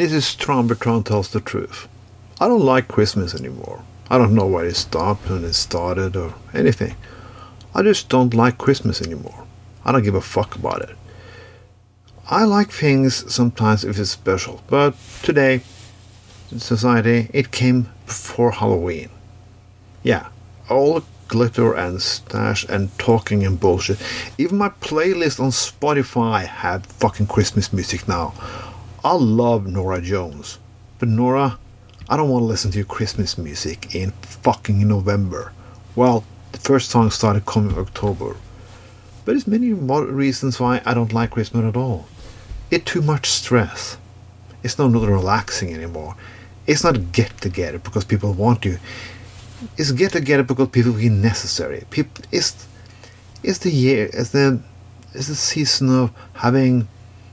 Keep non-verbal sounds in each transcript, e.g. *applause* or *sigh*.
This is Tron Bertrand tells the truth. I don't like Christmas anymore. I don't know where it stopped and it started or anything. I just don't like Christmas anymore. I don't give a fuck about it. I like things sometimes if it's special, but today, in society, it came before Halloween. Yeah, all glitter and stash and talking and bullshit. Even my playlist on Spotify had fucking Christmas music now. I love Norah Jones, but Norah, I don't want to listen to your Christmas music in fucking November. Well, the first song started coming October. But there's many more reasons why I don't like Christmas at all. It's too much stress. It's not relaxing anymore. It's not get together because people want to. It's get together because people feel necessary. People, it's, it's the year, it's the, it's the season of having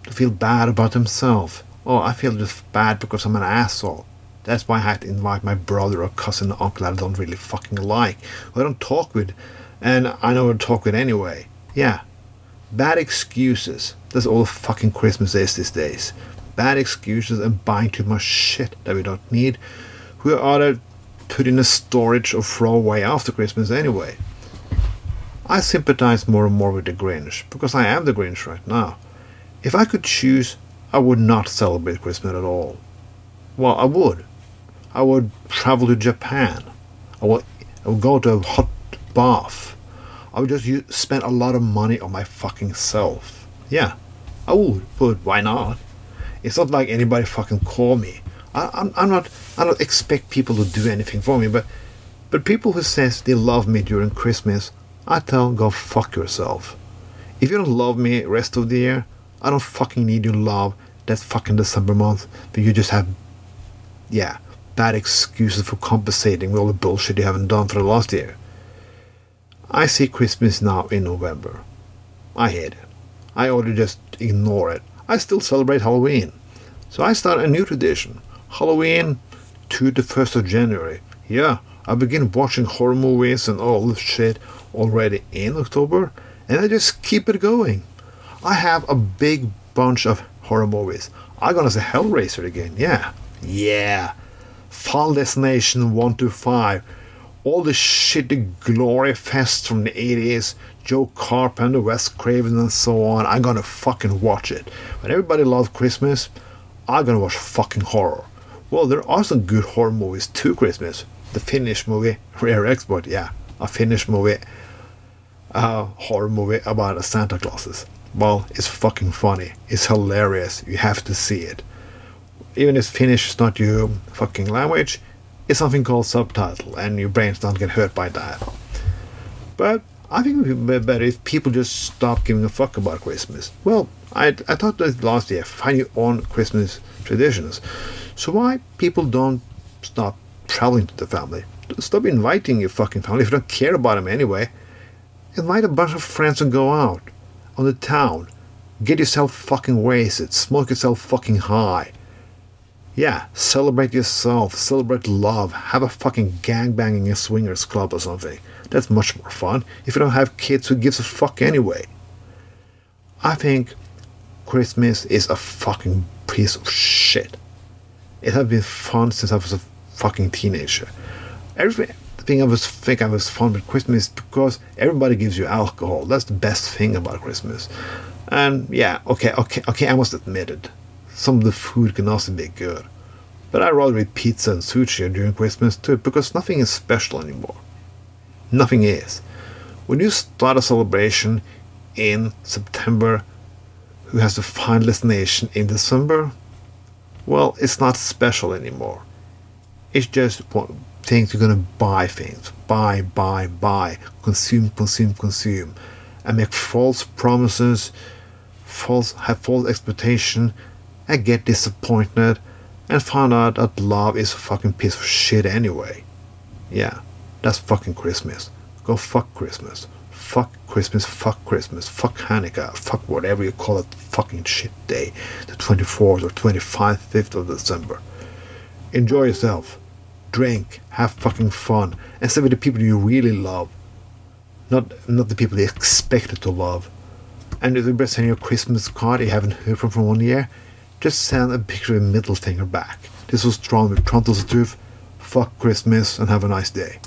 to feel bad about themselves. Oh, I feel just bad because I'm an asshole. That's why I had to invite my brother or cousin or uncle I don't really fucking like, who I don't talk with, and I know to talk with anyway. Yeah. Bad excuses. That's all fucking Christmas is these days. Bad excuses and buying too much shit that we don't need. We either put in a storage or throw away after Christmas anyway. I sympathize more and more with the Grinch because I am the Grinch right now. If I could choose, I would not celebrate Christmas at all. Well, I would. I would travel to Japan. I would, I would go to a hot bath. I would just use, spend a lot of money on my fucking self. Yeah, I would, but why not? It's not like anybody fucking call me. I, I'm, I'm not. I don't expect people to do anything for me, but but people who says they love me during Christmas, I tell go fuck yourself. If you don't love me rest of the year, I don't fucking need your love that fucking December month, but you just have, yeah, bad excuses for compensating with all the bullshit you haven't done for the last year. I see Christmas now in November. I hate it. I ought to just ignore it. I still celebrate Halloween. So I start a new tradition. Halloween to the 1st of January. Yeah, I begin watching horror movies and all this shit already in October, and I just keep it going. I have a big bunch of horror movies. I'm gonna say Hellraiser again, yeah. Yeah. Final Destination 1 to 5. All the shitty glory fest from the 80s, Joe Carpenter, Wes Craven, and so on. I'm gonna fucking watch it. When everybody loves Christmas, I'm gonna watch fucking horror. Well, there are some good horror movies to Christmas. The Finnish movie, *laughs* Rare Export, yeah. A Finnish movie, a horror movie about Santa Clauses. Well, it's fucking funny. It's hilarious. You have to see it. Even if Finnish is not your fucking language, it's something called subtitle, and your brains don't get hurt by that. But I think it would be better if people just stop giving a fuck about Christmas. Well, I, I thought that last year, find your own Christmas traditions. So why people don't stop traveling to the family? Stop inviting your fucking family if you don't care about them anyway. Invite a bunch of friends and go out on the town. Get yourself fucking wasted. Smoke yourself fucking high. Yeah, celebrate yourself. Celebrate love. Have a fucking gangbanging a swingers club or something. That's much more fun. If you don't have kids, who gives a fuck anyway? I think Christmas is a fucking piece of shit. It has been fun since I was a fucking teenager. Everything I was think I was fond with Christmas because everybody gives you alcohol. That's the best thing about Christmas. And yeah, okay, okay, okay, I must admit it. Some of the food can also be good. But I rather eat pizza and sushi during Christmas too, because nothing is special anymore. Nothing is. When you start a celebration in September who has the final destination in December, well, it's not special anymore. It's just things you're gonna buy things, buy, buy, buy, consume, consume, consume, and make false promises, false have false expectation, and get disappointed, and find out that love is a fucking piece of shit anyway. Yeah, that's fucking Christmas. Go fuck Christmas. Fuck Christmas, fuck Christmas, fuck Hanukkah, fuck whatever you call it, fucking shit day, the 24th or 25th, 5th of December. Enjoy yourself, drink, have fucking fun, and stay with the people you really love, not not the people you expected to love. And if they send you a Christmas card you haven't heard from for one year, just send a picture of a middle finger back. This was Tron with Tron tells the truth. Fuck Christmas and have a nice day.